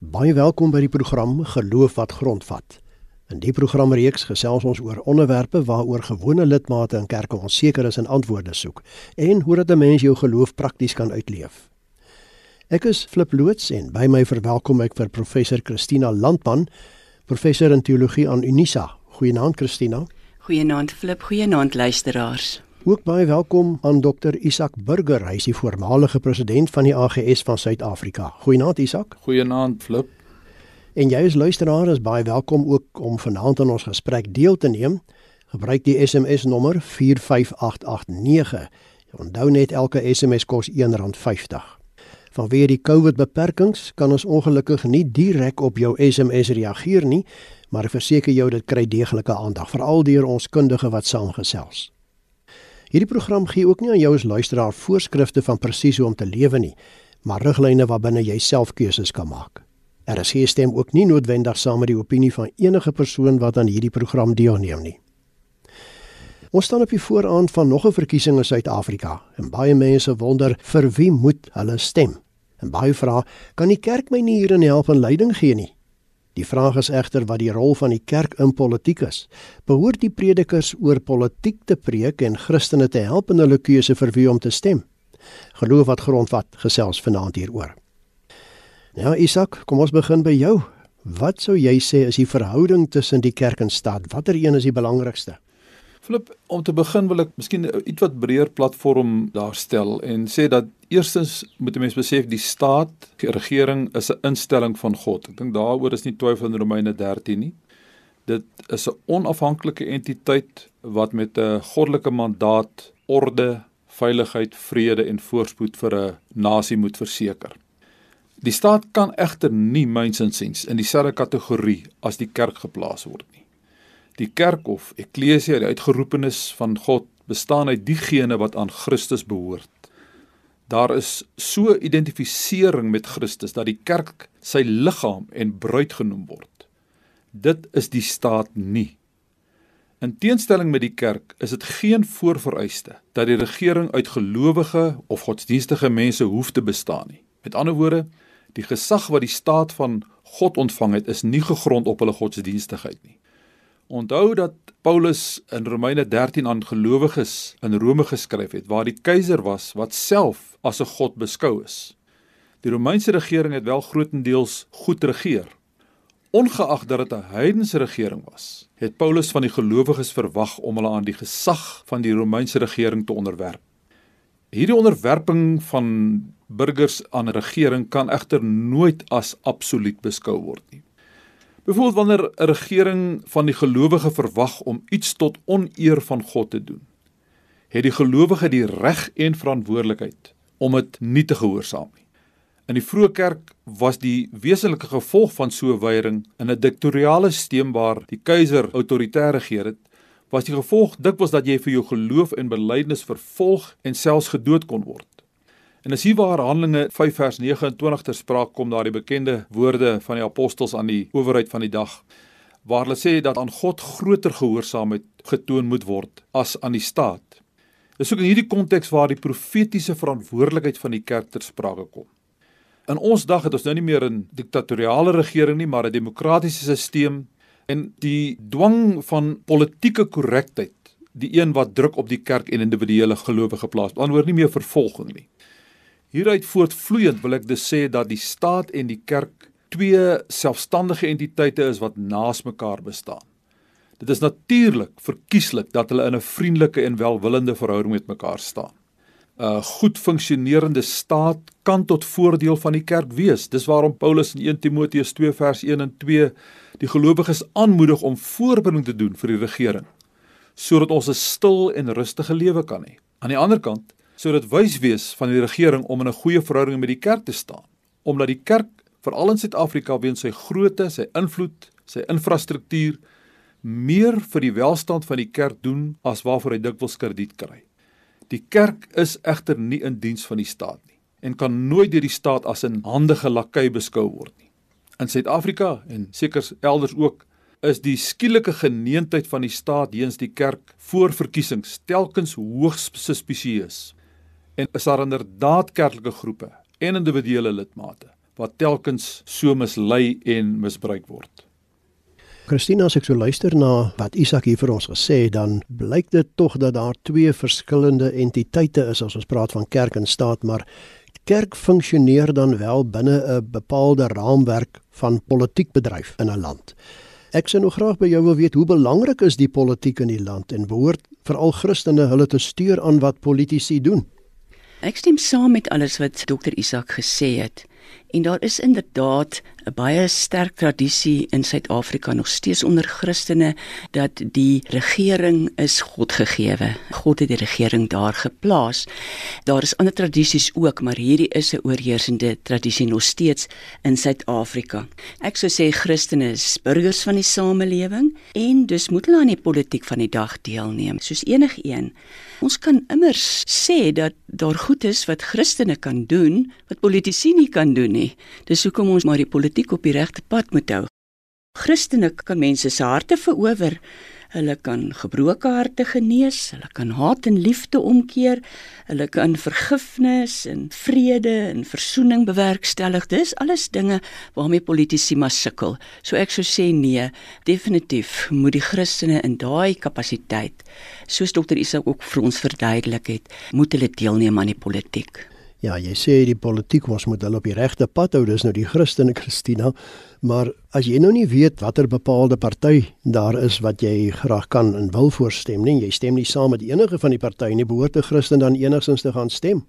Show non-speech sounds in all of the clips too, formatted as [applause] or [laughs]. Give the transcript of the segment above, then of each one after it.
Baie welkom by die program Geloof wat grondvat. In die programreeks gesels ons oor onderwerpe waaroor gewone lidmate in kerke onseker is en antwoorde soek en hoe dat 'n mens jou geloof prakties kan uitleef. Ek is Flip Loots en by my verwelkom ek vir professor Christina Landman, professor in teologie aan Unisa. Goeienaand Christina. Goeienaand Flip, goeienaand luisteraars. Ook baie welkom aan Dr Isak Burger, hy is die voormalige president van die AGS van Suid-Afrika. Goeienaand Isak. Goeienaand Flip. En jy as luisteraar is baie welkom ook om vanaand aan ons gesprek deel te neem. Gebruik die SMS nommer 45889. Onthou net elke SMS kos R1.50. Vanweë die COVID beperkings kan ons ongelukkig nie direk op jou SMS reageer nie, maar verseker jou dit kry deeglike aandag, veral deur ons kundige wat saamgesels. Hierdie program gee ook nie aan jou as luisteraar voorskrifte van presies hoe om te lewe nie, maar riglyne waarbinne jy self keuses kan maak. RSG stem ook nie noodwendig saam met die opinie van enige persoon wat aan hierdie program deelneem nie. Ons staan op die vooraan van nog 'n verkiesing in Suid-Afrika en baie mense wonder vir wie moet hulle stem? En baie vra, kan die kerk my nie hierin help en leiding gee nie? Die vraag is egter wat die rol van die kerk in politiek is. Behoort die predikers oor politiek te preek en Christene te help in hulle keuse vir wie om te stem? Geloof wat grondvat gesels vanaand hieroor. Nou Isak, kom ons begin by jou. Wat sou jy sê is die verhouding tussen die kerk en staat? Watter een is die belangrikste? Flip, om te begin wil ek miskien 'n ietwat breër platform daar stel en sê dat eerstens moet 'n mens besef die staat, die regering is 'n instelling van God. Ek dink daaroor is nie twyfel in Romeine 13 nie. Dit is 'n onafhanklike entiteit wat met 'n goddelike mandaat orde, veiligheid, vrede en voorspoed vir 'n nasie moet verseker. Die staat kan egter nie mynsinsiens in dieselfde kategorie as die kerk geplaas word nie. Die kerk of eklesia, die uitgeroepenes van God, bestaan uit diegene wat aan Christus behoort. Daar is so identifisering met Christus dat die kerk sy liggaam en bruid genoem word. Dit is die staat nie. In teenstelling met die kerk is dit geen voorvereiste dat die regering uit gelowige of godsdienstige mense hoef te bestaan nie. Met ander woorde, die gesag wat die staat van God ontvang het, is nie gegrond op hulle godsdienstigheid nie. Onthou dat Paulus in Romeine 13 aan gelowiges in Rome geskryf het waar die keiser was wat self as 'n god beskou is. Die Romeinse regering het wel grootendeels goed regeer. Ongeag dat dit 'n heidense regering was, het Paulus van die gelowiges verwag om hulle aan die gesag van die Romeinse regering te onderwerp. Hierdie onderwerping van burgers aan 'n regering kan egter nooit as absoluut beskou word nie. Byvoorbeeld wanneer 'n regering van die gelowige verwag om iets tot oneer van God te doen, het die gelowige die reg en verantwoordelikheid om dit nie te gehoorsaam nie. In die vroeë kerk was die wesenlike gevolg van so 'n weiering in 'n diktatoriale stelsel waar die keiser autoritair regeer het, was die gevolg dikwels dat jy vir jou geloof en belydenis vervolg en selfs gedood kon word. En as hier waar Handelinge 5 vers 29 ter sprake kom daar die bekende woorde van die apostels aan die owerheid van die dag waar hulle sê dat aan God groter gehoorsaamheid getoon moet word as aan die staat. Dis ook in hierdie konteks waar die profetiese verantwoordelikheid van die kerk ter sprake kom. In ons dag het ons nou nie meer 'n diktatoriale regering nie, maar 'n demokratiese stelsel en die dwang van politieke korrektheid, die een wat druk op die kerk en individuele gelowige plaas. Anders nie meer vervolging nie. Hieruit voortvloeiend wil ek dus sê dat die staat en die kerk twee selfstandige entiteite is wat naas mekaar bestaan. Dit is natuurlik verkieslik dat hulle in 'n vriendelike en welwillende verhouding met mekaar staan. 'n Goed funksionerende staat kan tot voordeel van die kerk wees. Dis waarom Paulus in 1 Timoteus 2 vers 1 en 2 die gelowiges aanmoedig om voorbereiding te doen vir die regering sodat ons 'n stil en rustige lewe kan hê. Aan die ander kant sou dit wys wees van die regering om in 'n goeie verhouding met die kerk te staan, omdat die kerk veral in Suid-Afrika weens sy grootte, sy invloed, sy infrastruktuur meer vir die welstand van die kerk doen as waarvoor hy dikwels krediet kry. Die kerk is egter nie in diens van die staat nie en kan nooit deur die staat as 'n handige lakai beskou word nie. In Suid-Afrika en seker elders ook is die skielike geneentheid van die staat teenoor die kerk voor verkiesings telkens hoogs suspisieus en is daar inderdaad kerklike groepe en individuele lidmate wat telkens so mislei en misbruik word. Christina, as ek so luister na wat Isak hier vir ons gesê het, dan blyk dit tog dat daar twee verskillende entiteite is as ons praat van kerk en staat, maar kerk funksioneer dan wel binne 'n bepaalde raamwerk van politiek bedryf in 'n land. Ek sou nog graag by jou wil weet hoe belangrik is die politiek in die land en behoort veral Christene hulle te stuur aan wat politici doen? Ek stem saam met alles wat Dr Isak gesê het. En daar is inderdaad 'n baie sterk tradisie in Suid-Afrika nog steeds onder Christene dat die regering is God gegeewe. God het die regering daar geplaas. Daar is ander tradisies ook, maar hierdie is 'n oorheersende tradisie nog steeds in Suid-Afrika. Ek sou sê Christene is burgers van die samelewing en dus moet hulle aan die politiek van die dag deelneem, soos enigiemand. Ons kan immers sê dat daar goed is wat Christene kan doen wat politici nie kan doen nie. Dis hoekom ons maar die politiek op die regte pad moet hou. Christene kan mense se harte verower. Hulle kan gebroke harte genees, hulle kan haat en liefde omkeer, hulle kan vergifnis en vrede en versoening bewerkstellig. Dis alles dinge waarmee politici maar sukkel. So ek sou sê nee, definitief moet die Christene in daai kapasiteit, soos dokter Isak ook vir ons verduidelik het, moet hulle deelneem aan die politiek. Ja, jy sê die politiek ons moet hulle op die regte pad hou, dis nou die Christene [laughs] Christina, maar as jy nou nie weet watter bepaalde party daar is wat jy graag kan en wil voorstem nie, jy stem nie saam met enige van die partye nie, behoort 'n Christen dan enigstens te gaan stem?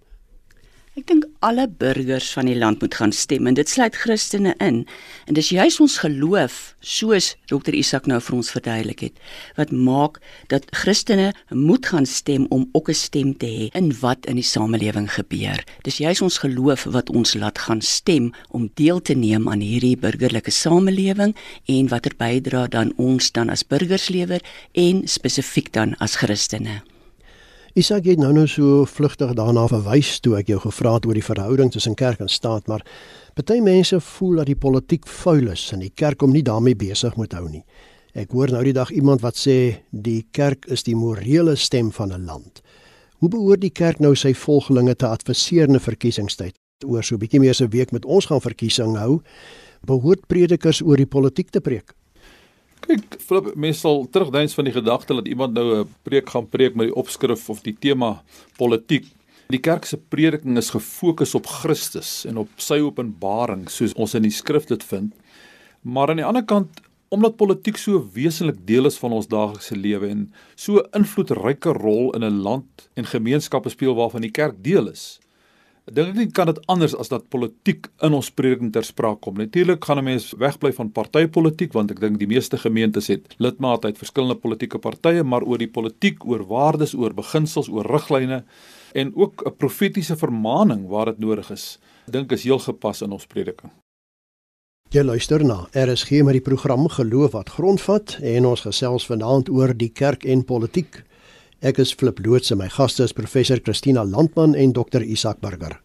Ek dink alle burgers van die land moet gaan stem en dit sluit Christene in. En dis juis ons geloof, soos Dr Isak nou vir ons verduidelik het, wat maak dat Christene moet gaan stem om ook 'n stem te hê in wat in die samelewing gebeur. Dis juis ons geloof wat ons laat gaan stem om deel te neem aan hierdie burgerlike samelewing en watter bydrae dan ons dan as burgers lewer en spesifiek dan as Christene. Isak het nou nou so vlugtig daarna verwys toe ek jou gevra het oor die verhouding tussen kerk en staat, maar party mense voel dat die politiek vuil is en die kerk hom nie daarmee besig moet hou nie. Ek hoor nou die dag iemand wat sê die kerk is die morele stem van 'n land. Hoe behoort die kerk nou sy volgelinge te adviseer in 'n verkiesingstyd? Oor so 'n bietjie meer se week met ons gaan verkiesing hou, behoort predikers oor die politiek te preek. Kyk, Philip, mense sal terugdink van die gedagte dat iemand nou 'n preek gaan preek met die opskrif of die tema politiek. Die kerk se prediking is gefokus op Christus en op sy openbaring soos ons in die skrif dit vind. Maar aan die ander kant, omdat politiek so wesenlik deel is van ons daaglikse lewe en so 'n invloedryke rol in 'n land en gemeenskappe speel waarvan die kerk deel is, dink ek nie kan dit anders as dat politiek in ons prediking ter sprake kom. Natuurlik gaan 'n mens wegbly van partytetiek want ek dink die meeste gemeentes het lidmate uit verskillende politieke partye, maar oor die politiek, oor waardes, oor beginsels, oor riglyne en ook 'n profetiese vermaaning waar dit nodig is, dink is heel gepas in ons prediking. Jy luister na RSG met die program Geloof wat grondvat en ons gesels vanaand oor die kerk en politiek. Ek is Flip Loots en my gaste is professor Christina Landman en dokter Isak Burger.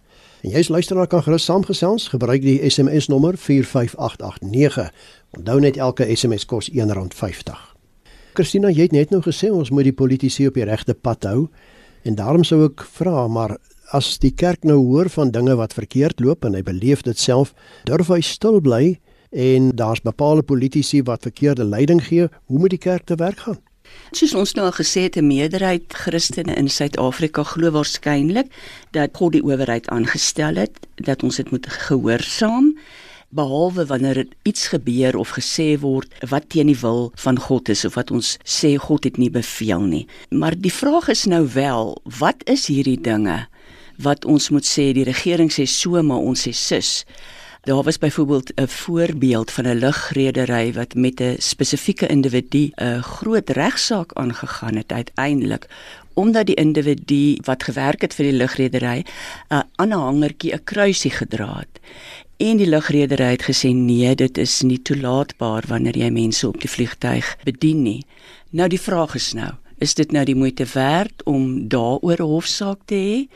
En jy's luisteraar kan gerus saamgesels, gebruik die SMS nommer 45889. Onthou net elke SMS kos R1.50. Christina, jy het net nou gesê ons moet die politici op die regte pad hou en daarom sou ek vra maar as die kerk nou hoor van dinge wat verkeerd loop en hy beleef dit self, durf hy stil bly en daar's bepaalde politici wat verkeerde leiding gee, hoe moet die kerk te werk gaan? Soos ons nou al gesê het, 'n meerderheid Christene in Suid-Afrika glo waarskynlik dat God die owerheid aangestel het, dat ons dit moet gehoorsaam behalwe wanneer iets gebeur of gesê word wat teen die wil van God is of wat ons sê God het nie beveel nie. Maar die vraag is nou wel, wat is hierdie dinge wat ons moet sê die regering sê so maar ons sê sus? Daar was byvoorbeeld 'n voorbeeld van 'n lugredery wat met 'n spesifieke individu 'n groot regsaak aangegaan het uiteindelik omdat die individu wat gewerk het vir die lugredery 'n aanhangertjie 'n kruisie gedra het. En die lugredery het gesê nee, dit is nie toelaatbaar wanneer jy mense op die vliegtyg bedien nie. Nou die vraag is nou, is dit nou die moeite werd om daaroor 'n hofsaak te hê?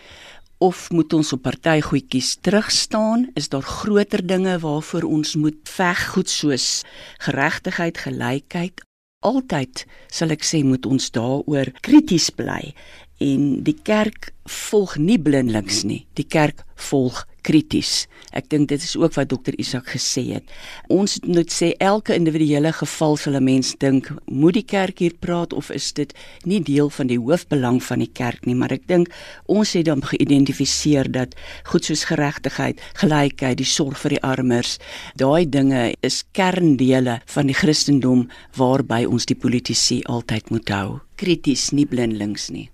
Of moet ons op partygoedjies terugstaan? Is daar groter dinge waarvoor ons moet veg, goed soos geregtigheid, gelykheid? Altyd sal ek sê moet ons daaroor krities bly en die kerk volg nie blindelings nie. Die kerk volg krities. Ek dink dit is ook wat dokter Isak gesê het. Ons moet sê elke individuele geval sal 'n mens dink, moet die kerk hier praat of is dit nie deel van die hoofbelang van die kerk nie, maar ek dink ons het dan geïdentifiseer dat goed soos geregtigheid, gelykheid, die sorg vir die armes, daai dinge is kerndele van die Christendom waarby ons die politici altyd moet hou. Krities, nie blindelings nie.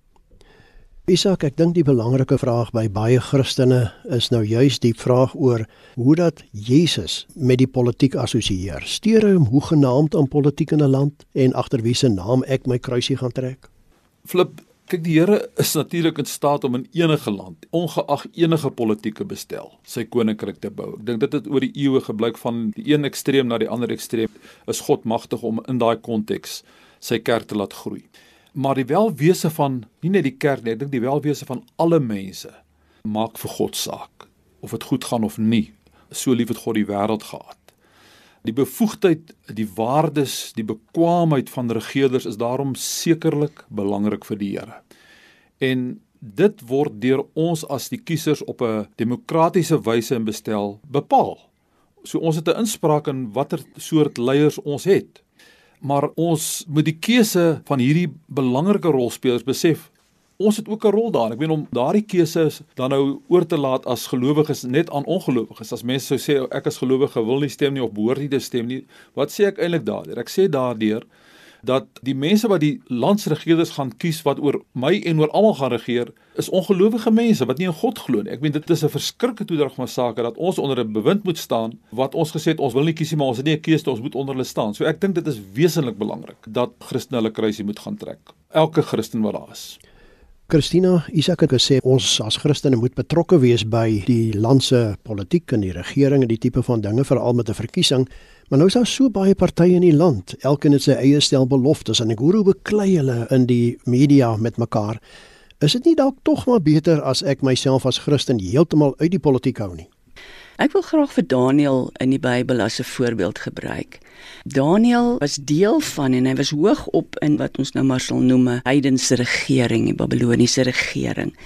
Isak, ek dink die belangrike vraag by baie Christene is nou juis die vraag oor hoe dat Jesus met die politiek assosieer. Steur hy hom hoegenaamd aan politiek in 'n land en agter wie se naam ek my kruisie gaan trek? Flip, kyk die Here is natuurlik in staat om in enige land, ongeag enige politieke bestel, sy koninkryk te bou. Ek dink dit het oor die eeue gebleik van die een ekstreem na die ander ekstreem, is God magtig om in daai konteks sy kerk te laat groei maar die welwese van nie net die kerk nie, ek dink die welwese van alle mense maak vir God saak of dit goed gaan of nie. So lief het God die wêreld gehad. Die bevoegdheid, die waardes, die bekwaamheid van regerders is daarom sekerlik belangrik vir die Here. En dit word deur ons as die kiesers op 'n demokratiese wyse en bestel bepaal. So ons het 'n inspraak in watter soort leiers ons het maar ons moet die keuse van hierdie belangrike rolspelers besef. Ons het ook 'n rol daar. Ek meen om daardie keuses dan nou oor te laat as gelowiges net aan ongelowiges. As mense sou sê ek as gelowige wil nie stem nie of behoort nie te stem nie, wat sê ek eintlik daardeur? Ek sê daardeur dat die mense wat die landsregerders gaan kies wat oor my en oor almal gaan regeer, is ongelowige mense wat nie in God glo nie. Ek meen dit is 'n verskriklike toedrag van sake dat ons onder 'n bewind moet staan wat ons gesê het ons wil nie kies nie, maar ons het nie 'n keuse, ons moet onder hulle staan. So ek dink dit is wesentlik belangrik dat Christene hulle kruisie moet gaan trek. Elke Christen wat daar is. Christina, Isak het gesê ons as Christene moet betrokke wees by die land se politiek en die regering en die tipe van dinge veral met 'n verkiesing. Maar nou is daar so baie partye in die land, elkeen het sy eie stel beloftes en ek hoor hoe beklei hulle in die media met mekaar. Is dit nie dalk tog maar beter as ek myself as Christen heeltemal uit die politiek hou nie? Ek wil graag vir Daniel in die Bybel as 'n voorbeeld gebruik. Daniel was deel van en hy was hoog op in wat ons nou maar sal noem 'n heidense regering, die Babiloniese regering.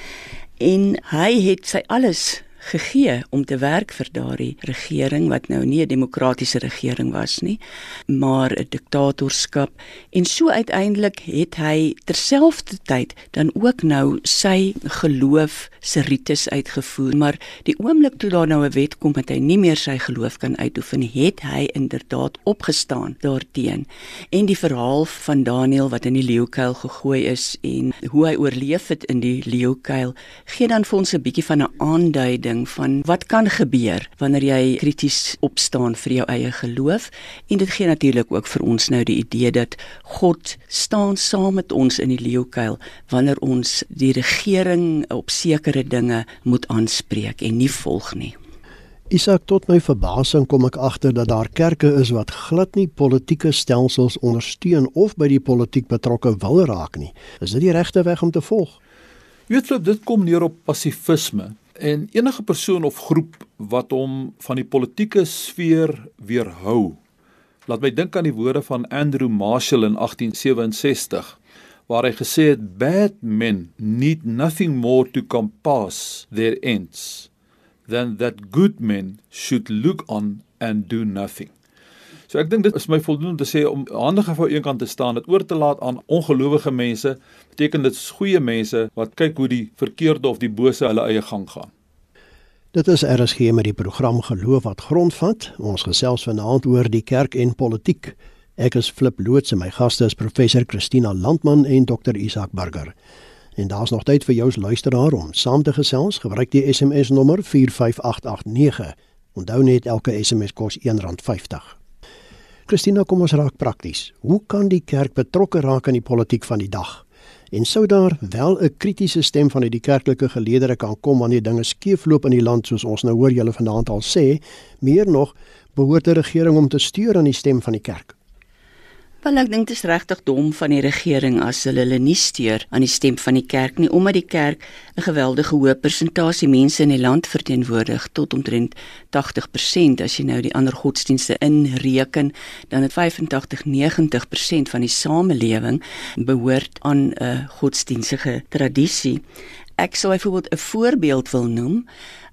En hy het sy alles gegee om te werk vir daardie regering wat nou nie 'n demokratiese regering was nie, maar 'n diktatorskap en so uiteindelik het hy terselfdertyd dan ook nou sy geloof se rites uitgevoer, maar die oomblik toe daar nou 'n wet kom dat hy nie meer sy geloof kan uitoefen het hy inderdaad opgestaan daarteen. En die verhaal van Daniël wat in die leeukuil gegooi is en hoe hy oorleef het in die leeukuil, gee dan vir ons 'n bietjie van 'n aanduiding ding van wat kan gebeur wanneer jy krities opstaan vir jou eie geloof en dit gee natuurlik ook vir ons nou die idee dat God staan saam met ons in die leeukuil wanneer ons die regering op sekere dinge moet aanspreek en nie volg nie. Isak tot my verbasing kom ek agter dat daar kerke is wat glad nie politieke stelsels ondersteun of by die politiek betrokke wil raak nie. Is dit die regte weg om te volg? Jy weet, dit kom neer op passivisme. En enige persoon of groep wat hom van die politieke sfeer weerhou. Laat my dink aan die woorde van Andrew Marshall in 1867 waar hy gesê het bad men need nothing more to compass their ends than that good men should look on and do nothing. So ek dink dit is my voldoende om te sê om handig gevou eenkant te staan, dit oor te laat aan ongelowige mense, beteken dit is goeie mense wat kyk hoe die verkeerde of die bose hulle eie gang gaan. Dit is RSG met die program Geloof wat grondvat. Ons gesels vanaand oor die kerk en politiek. Ek is Flip Loots en my gaste is professor Christina Landman en dokter Isak Burger. En daar's nog tyd vir jou as luisteraar om saam te gesels. Gebruik die SMS nommer 45889. Onthou net elke SMS kos R1.50. Christina, kom ons raak prakties. Hoe kan die kerk betrokke raak aan die politiek van die dag? En sou daar wel 'n kritiese stem van uit die kerklike geleedere kan kom wanneer dinge skeefloop in die land soos ons nou hoor julle vanaand al sê, meer nog behoort die regering om te stuur aan die stem van die kerk. Wel ek dink dit is regtig dom van die regering as hulle hulle nie steur aan die stem van die kerk nie omdat die kerk 'n geweldige hoë persentasie mense in die land verteenwoordig tot omtrent 80% as jy nou die ander godsdienste inreken dan het 85-90% van die samelewing behoort aan 'n godsdienstige tradisie. Ek sou byvoorbeeld 'n voorbeeld wil noem.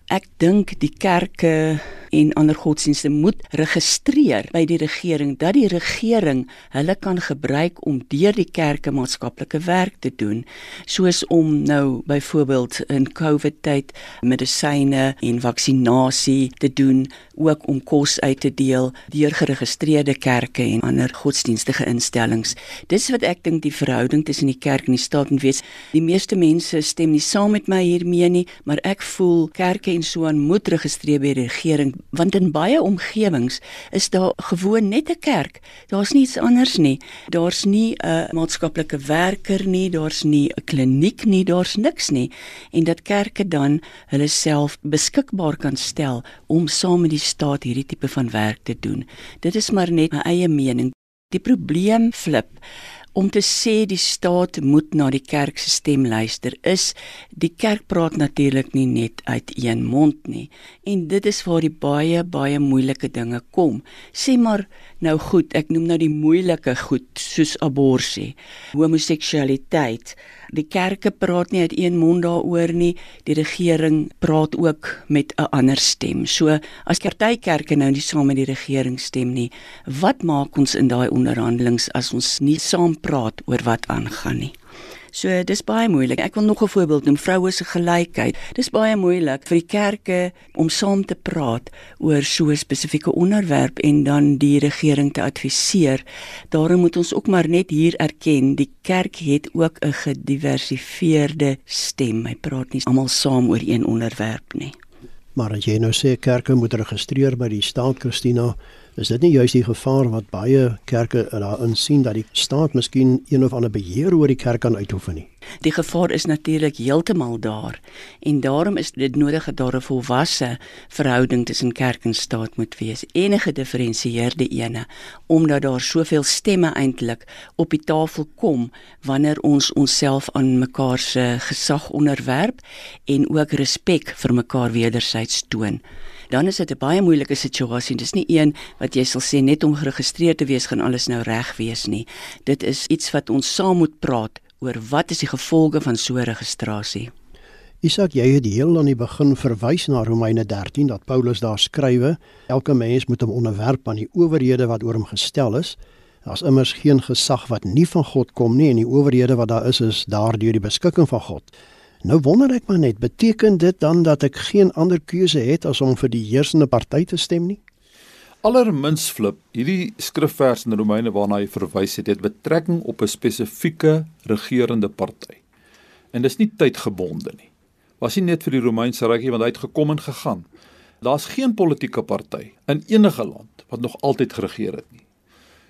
Ek dink die kerke en ander godsdienste moet registreer by die regering dat die regering hulle kan gebruik om deur die kerke maatskaplike werk te doen soos om nou byvoorbeeld in COVID tyd medisyne en vaksinasie te doen ook om kos uit te deel deur geregistreerde kerke en ander godsdienstige instellings. Dis wat ek dink die verhouding tussen die kerk en die staat moet wees. Die meeste mense stem nie saam met my hiermee nie maar ek voel kerke en so aan moet registreer by die regering want in baie omgewings is daar gewoon net 'n kerk. Daar's niks anders nie. Daar's nie 'n maatskaplike werker nie, daar's nie 'n kliniek nie, daar's niks nie. En dat kerke dan hulle self beskikbaar kan stel om saam met die staat hierdie tipe van werk te doen. Dit is maar net my eie mening. Die probleem flip om te sê die staat moet na die kerk se stem luister is die kerk praat natuurlik nie net uit een mond nie. En dit is waar die baie baie moeilike dinge kom. Sê maar nou goed ek noem nou die moeilike goed soos abortus homoseksualiteit Die kerke praat nie uit een mond daaroor nie. Die regering praat ook met 'n ander stem. So as partykerke nou nie saam met die regering stem nie, wat maak ons in daai onderhandelings as ons nie saam praat oor wat aangaan nie? So dis baie moeilik. Ek wil nog 'n voorbeeld noem, vroue se gelykheid. Dis baie moeilik vir die kerke om saam te praat oor so 'n spesifieke onderwerp en dan die regering te adviseer. Daarom moet ons ook maar net hier erken, die kerk het ook 'n gediversifieerde stem. Hy praat nie almal saam oor een onderwerp nie. Maar as jy nou sê kerke moet registreer by die staat Christina, is dit nie juist die gevaar wat baie kerke daarin sien dat die staat miskien een of ander beheer oor die kerk kan uitoefen nie? Die gevaar is natuurlik heeltemal daar en daarom is dit nodig dat daar 'n volwasse verhouding tussen kerk en staat moet wees. Enige diferensieerde ene omdat daar soveel stemme eintlik op die tafel kom wanneer ons onsself aan mekaar se gesag onderwerp en ook respek vir mekaar wederzijds toon dan is dit 'n baie moeilike situasie. Dis nie een wat jy sal sê net om geregistreer te wees gaan alles nou reg wees nie. Dit is iets wat ons saam moet praat oor wat is die gevolge van so 'n registrasie. Isak, jy het heel aan die begin verwys na Romeine 13 dat Paulus daar skrywe: Elke mens moet hom onderwerp aan die owerhede wat oor hom gestel is. Daar's immers geen gesag wat nie van God kom nie en die owerhede wat daar is is daardeur die beskikking van God. Nou wonder ek maar net, beteken dit dan dat ek geen ander keuse het as om vir die heersende party te stem nie? Allermins flip, hierdie skrifvers in Romeine waarna hy verwys het, het betrekking op 'n spesifieke regerende party. En dis nie tydgebonde nie. Was nie net vir die Romeinse rykie want hy het gekom en gegaan. Daar's geen politieke party in enige land wat nog altyd geregeer het nie.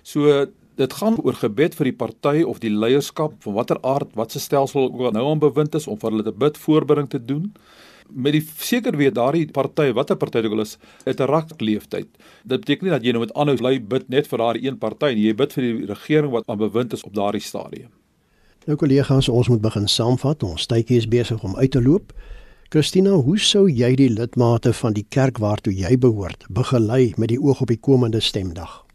So dit gaan oor gebed vir die party of die leierskap van watter aard, watse stelsel ook nou aan bewind is om vir hulle te bid, voorbereiding te doen. Met die seker weet daardie party, watter party dit ook al is, het 'n rakleeftyd. Dit beteken nie dat jy nou met aanhou bly bid net vir daardie een party nie. Jy bid vir die regering wat aan bewind is op daardie stadium. Nou kollegas, ons moet begin saamvat. Ons tydjie is besig om uit te loop. Christina, hoe sou jy die lidmate van die kerk waartoe jy behoort begelei met die oog op die komende stemdag?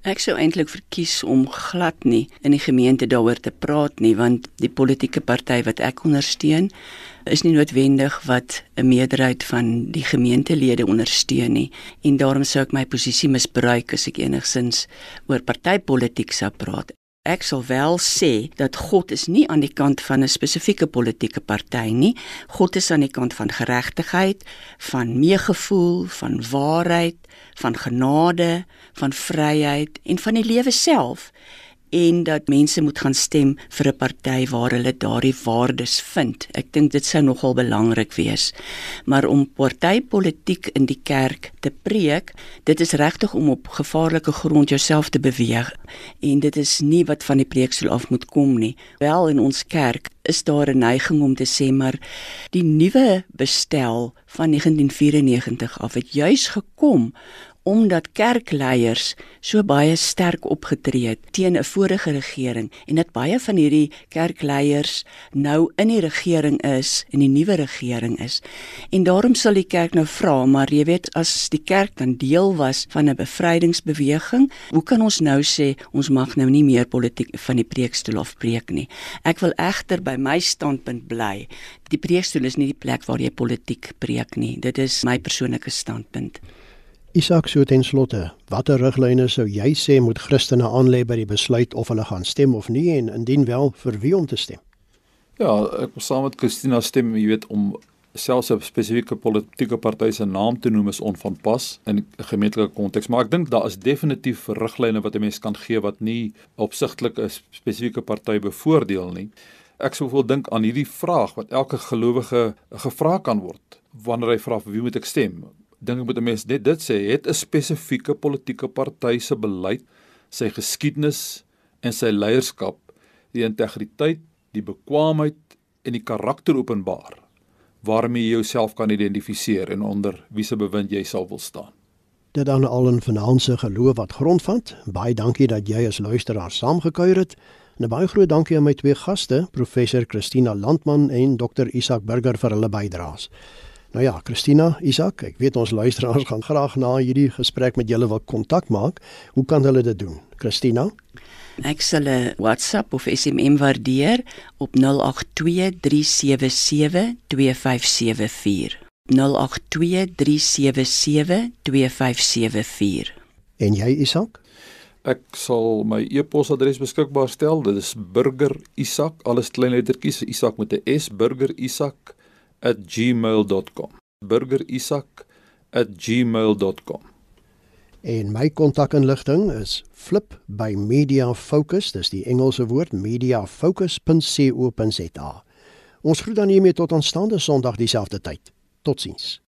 Ek sou eintlik verkies om glad nie in die gemeente daaroor te praat nie want die politieke party wat ek ondersteun is nie noodwendig wat 'n meerderheid van die gemeentelede ondersteun nie en daarom sou ek my posisie misbruik as ek enigsins oor partypolitiek sou praat. Ek sal wel sê dat God is nie aan die kant van 'n spesifieke politieke party nie. God is aan die kant van geregtigheid, van meegevoel, van waarheid, van genade, van vryheid en van die lewe self en dat mense moet gaan stem vir 'n party waar hulle daardie waardes vind. Ek dink dit sou nogal belangrik wees. Maar om partypolitiek in die kerk te preek, dit is regtig om op gevaarlike grond jouself te beweeg en dit is nie wat van die preekstoel af moet kom nie. Wel in ons kerk is daar 'n neiging om te sê maar die nuwe bestel van 1994 af het juis gekom omdat kerkleiers so baie sterk opgetree het teen 'n vorige regering en dat baie van hierdie kerkleiers nou in die regering is en die nuwe regering is. En daarom sal die kerk nou vra, maar jy weet as die kerk dan deel was van 'n bevrydingsbeweging, hoe kan ons nou sê ons mag nou nie meer politiek van die preekstoel af preek nie? Ek wil egter by my standpunt bly. Die preekstoel is nie die plek waar jy politiek preek nie. Dit is my persoonlike standpunt. Isak so ten slotte, watter riglyne sou jy sê moet Christene aanlê by die besluit of hulle gaan stem of nie en indien wel vir wie om te stem? Ja, ek wil saam met Christina stem, jy weet om selfs 'n spesifieke politieke party se naam te noem is onvanpas in 'n gemeentelike konteks, maar ek dink daar is definitief riglyne wat 'n mens kan gee wat nie opsigtelik 'n spesifieke party bevoordeel nie. Ek sou wil dink aan hierdie vraag wat elke gelowige gevra kan word wanneer hy vra vir wie moet ek stem? Dink ek moet 'n mens net dit sê, het 'n spesifieke politieke party se beleid, sy geskiedenis en sy leierskap, die integriteit, die bekwaamheid en die karakter openbaar waarmee jy jouself kan identifiseer en onder wie se bewind jy sal wil staan. Dit dan al 'n finansiële geloof wat grondvat. Baie dankie dat jy as luisteraar saamgekuier het. En 'n baie groot dankie aan my twee gaste, professor Christina Landman en dokter Isak Burger vir hulle bydraes. Nou ja, Christina, Isak, ek weet ons luisteraars gaan graag na hierdie gesprek met julle wil kontak maak. Hoe kan hulle dit doen? Christina? Ek sal 'n WhatsApp of SMS waardeer op 0823772574. 0823772574. En jy, Isak? Ek sal my e-posadres beskikbaar stel. Dit is burgerisak, alles klein lettertjies, Isak met 'n S, burgerisak@ burgerisak@gmail.com. burgerisak@gmail.com. En my kontakinligting is flip by Media Focus, dis die Engelse woord mediafocus.co.za. Ons groet dan hiermee tot aanstaande Sondag dieselfde tyd. Totsiens.